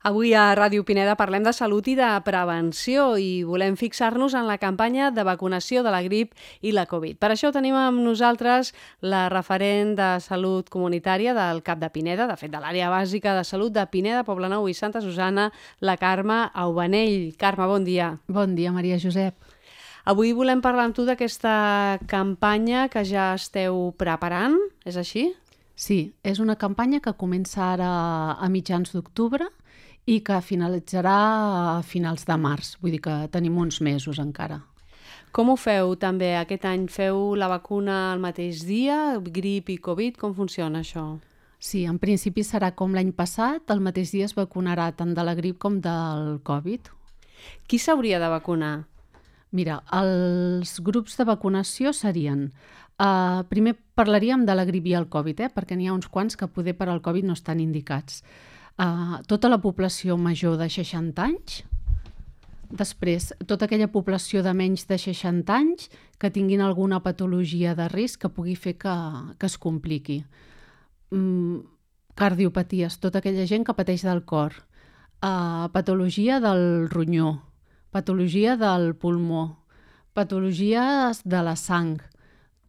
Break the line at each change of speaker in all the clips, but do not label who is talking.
Avui a Ràdio Pineda parlem de salut i de prevenció i volem fixar-nos en la campanya de vacunació de la grip i la Covid. Per això tenim amb nosaltres la referent de salut comunitària del CAP de Pineda, de fet de l'àrea bàsica de salut de Pineda, Poblenou i Santa Susana, la Carme Aubanell. Carme, bon dia.
Bon dia, Maria Josep.
Avui volem parlar amb tu d'aquesta campanya que ja esteu preparant, és així?
Sí, és una campanya que comença ara a mitjans d'octubre i que finalitzarà a finals de març, vull dir que tenim uns mesos encara.
Com ho feu també? Aquest any feu la vacuna al mateix dia, grip i Covid? Com funciona això?
Sí, en principi serà com l'any passat, el mateix dia es vacunarà tant de la grip com del Covid.
Qui s'hauria de vacunar?
Mira, els grups de vacunació serien... Uh, primer parlaríem de la grip i el Covid, eh? perquè n'hi ha uns quants que poder per al Covid no estan indicats uh, tota la població major de 60 anys, després tota aquella població de menys de 60 anys que tinguin alguna patologia de risc que pugui fer que, que es compliqui. Mm, cardiopaties, tota aquella gent que pateix del cor, uh, patologia del ronyó, patologia del pulmó, patologies de la sang,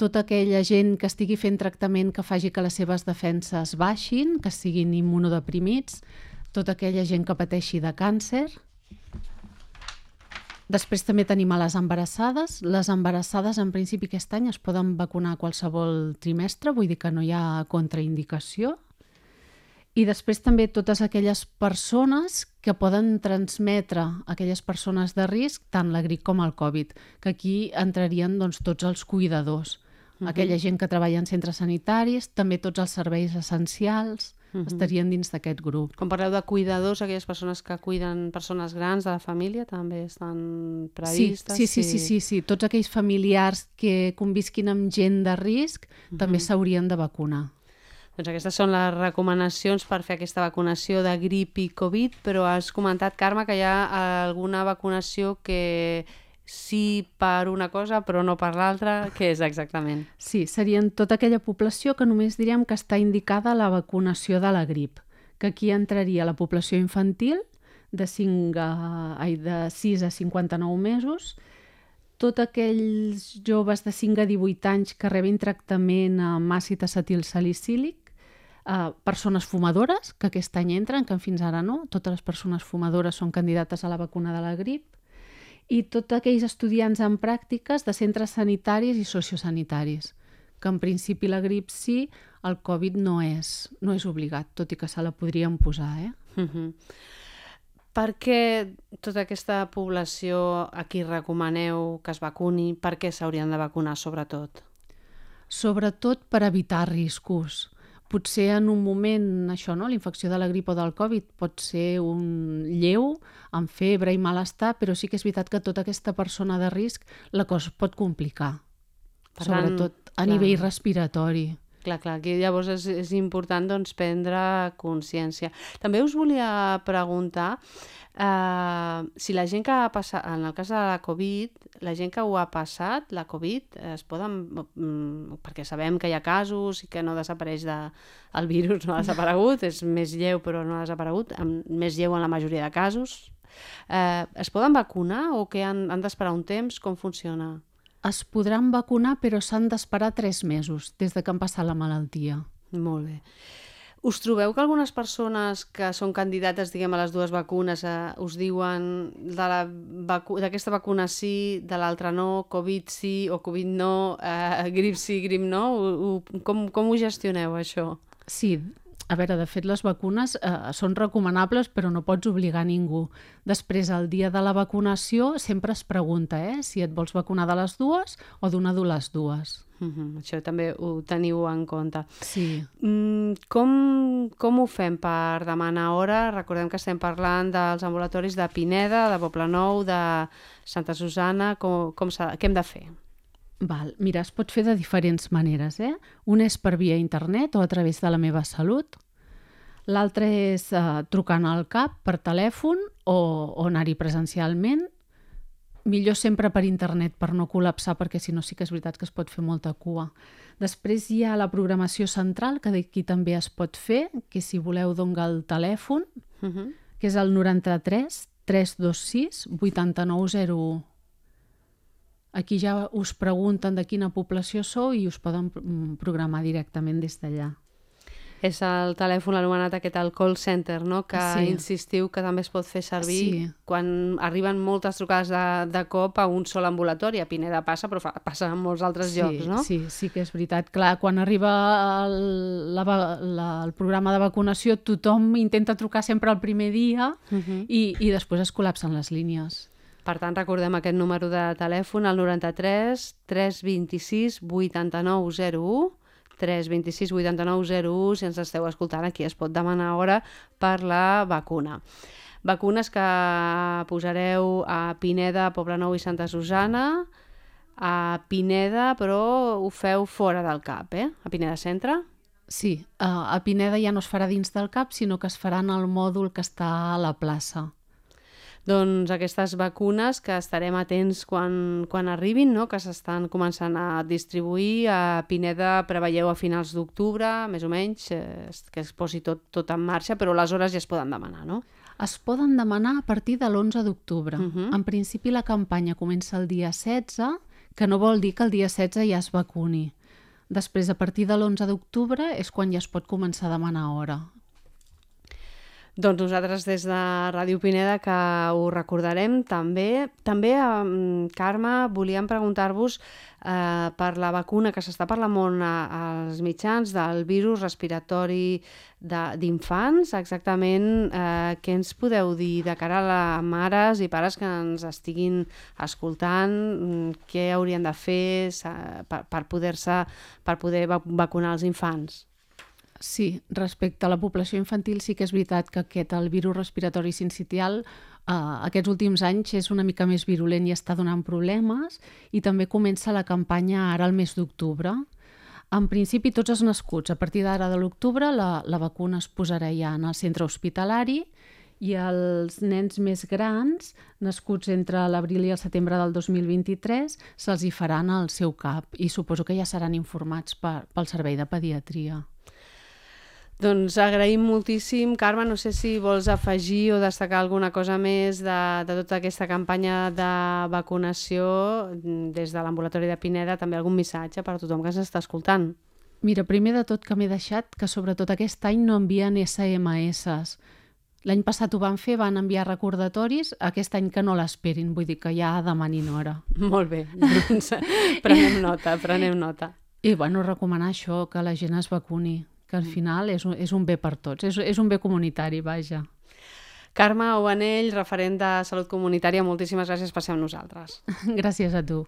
tota aquella gent que estigui fent tractament que faci que les seves defenses baixin, que siguin immunodeprimits, tota aquella gent que pateixi de càncer. Després també tenim a les embarassades. Les embarassades, en principi, aquest any es poden vacunar qualsevol trimestre, vull dir que no hi ha contraindicació. I després també totes aquelles persones que poden transmetre aquelles persones de risc, tant la grip com el Covid, que aquí entrarien doncs, tots els cuidadors -huh. aquella gent que treballa en centres sanitaris, també tots els serveis essencials uh -huh. estarien dins d'aquest grup.
Com parleu de cuidadors, aquelles persones que cuiden persones grans de la família també estan previstes?
Sí, sí, sí, sí, sí, sí. tots aquells familiars que convisquin amb gent de risc uh -huh. també s'haurien de vacunar.
Doncs aquestes són les recomanacions per fer aquesta vacunació de grip i Covid, però has comentat, Carme, que hi ha alguna vacunació que sí per una cosa però no per l'altra, què és exactament?
Sí, serien tota aquella població que només diríem que està indicada la vacunació de la grip, que aquí entraria la població infantil de, 5 a, ai, de 6 a 59 mesos, tots aquells joves de 5 a 18 anys que rebin tractament amb àcid acetil salicílic, eh, persones fumadores, que aquest any entren, que fins ara no, totes les persones fumadores són candidates a la vacuna de la grip, i tots aquells estudiants en pràctiques de centres sanitaris i sociosanitaris, que en principi la grip sí, el Covid no és, no és obligat, tot i que se la podríem posar. Eh? Uh -huh.
Per què tota aquesta població a qui recomaneu que es vacuni, per què s'haurien de vacunar sobretot?
Sobretot per evitar riscos potser en un moment, això, no? l'infecció de la grip o del Covid pot ser un lleu, amb febre i malestar, però sí que és veritat que tota aquesta persona de risc la cosa pot complicar, per sobretot tant, a clar. nivell respiratori.
Clar, clar, aquí llavors és, és important doncs, prendre consciència. També us volia preguntar Uh, si la gent que ha passat, en el cas de la Covid, la gent que ho ha passat, la Covid, es poden, mm, perquè sabem que hi ha casos i que no desapareix de, el virus, no ha desaparegut, és més lleu però no ha desaparegut, més lleu en la majoria de casos. Uh, es poden vacunar o que han, han d'esperar un temps? Com funciona?
Es podran vacunar però s'han d'esperar tres mesos des de que han passat la malaltia.
Molt bé. Us trobeu que algunes persones que són candidates, diguem, a les dues vacunes eh, us diuen d'aquesta vacu vacuna sí, de l'altra no, Covid sí o Covid no, eh, grip sí, grip no? U, com, com ho gestioneu, això?
Sí, a veure, de fet, les vacunes eh, són recomanables, però no pots obligar ningú. Després, el dia de la vacunació, sempre es pregunta eh, si et vols vacunar de les dues o d'una de les dues.
Uh -huh. Això també ho teniu en compte.
Sí.
Mm, com, com ho fem per demanar hora? Recordem que estem parlant dels ambulatoris de Pineda, de Poblenou, de Santa Susana. Com, com què hem de fer?
Val. Mira, es pot fer de diferents maneres. Eh? Un és per via internet o a través de la meva salut. L'altre és eh, trucant al CAP per telèfon o, o anar-hi presencialment millor sempre per internet per no col·lapsar perquè si no sí que és veritat que es pot fer molta cua. Després hi ha la programació central que d'aquí també es pot fer, que si voleu donga el telèfon, uh -huh. que és el 93 326 8901. Aquí ja us pregunten de quina població sou i us poden mm, programar directament des d'allà.
És el telèfon anomenat aquest el call center, no? que
Sí.
insistiu que també es pot fer servir
Sí.
quan arriben moltes trucades de, de cop a un sol ambulatori. A Pineda passa, però fa, passa en molts altres
sí,
llocs, no?
Sí, sí que és veritat. Clar, quan arriba el, la, la, el programa de vacunació, tothom intenta trucar sempre el primer dia
Mhm.
i, i després es col·lapsen les línies.
Per tant, recordem aquest número de telèfon, el 93 326 8901, 326 8901, si ens esteu escoltant, aquí es pot demanar hora per la vacuna. Vacunes que posareu a Pineda, Poblenou i Santa Susana, a Pineda, però ho feu fora del CAP, eh? A Pineda Centre.
Sí, a, a Pineda ja no es farà dins del CAP, sinó que es farà en el mòdul que està a la plaça.
Doncs aquestes vacunes que estarem atents quan, quan arribin, no? que s'estan començant a distribuir. A Pineda preveieu a finals d'octubre, més o menys, eh, que es posi tot, tot en marxa, però les hores ja es poden demanar, no?
Es poden demanar a partir de l'11 d'octubre.
Mhm.
En principi la campanya comença el dia 16, que no vol dir que el dia 16 ja es vacuni. Després, a partir de l'11 d'octubre, és quan ja es pot començar a demanar hora.
Doncs nosaltres des de Ràdio Pineda que ho recordarem també. També, eh, Carme, volíem preguntar-vos eh, per la vacuna que s'està parlant molt a- als mitjans del virus respiratori d'infants. Exactament eh, què ens podeu dir de cara a les mares i pares que ens estiguin escoltant? Mm, Què haurien de fer per, per poder-se per poder va- vacunar els infants?
Sí, respecte a la població infantil sí que és veritat que aquest, el virus respiratori sincitial, eh, aquests últims anys és una mica més virulent i està donant problemes i també comença la campanya ara al mes d'octubre. En principi, tots els nascuts, a partir d'ara de l'octubre, la, la vacuna es posarà ja en el centre hospitalari i els nens més grans, nascuts entre l'abril i el setembre del 2023, se'ls hi faran al seu CAP i suposo que ja seran informats per, pel servei de pediatria.
Doncs agraïm moltíssim. Carme, no sé si vols afegir o destacar alguna cosa més de, de tota aquesta campanya de vacunació mm, des de l'ambulatori de Pineda, també algun missatge per a tothom que ens està escoltant.
Mira, primer de tot que m'he deixat que sobretot aquest any no envien SMS. L'any passat ho van fer, van enviar recordatoris, aquest any que no l'esperin, vull dir que ja demanin hora.
Molt bé, doncs prenem nota, prenem nota.
I bueno, recomanar això, que la gent es vacuni, que al final és un, és un bé per tots, és, és un bé comunitari, vaja.
Carme Obanell, referent de Salut Comunitària, moltíssimes gràcies per ser amb nosaltres.
Gràcies a tu.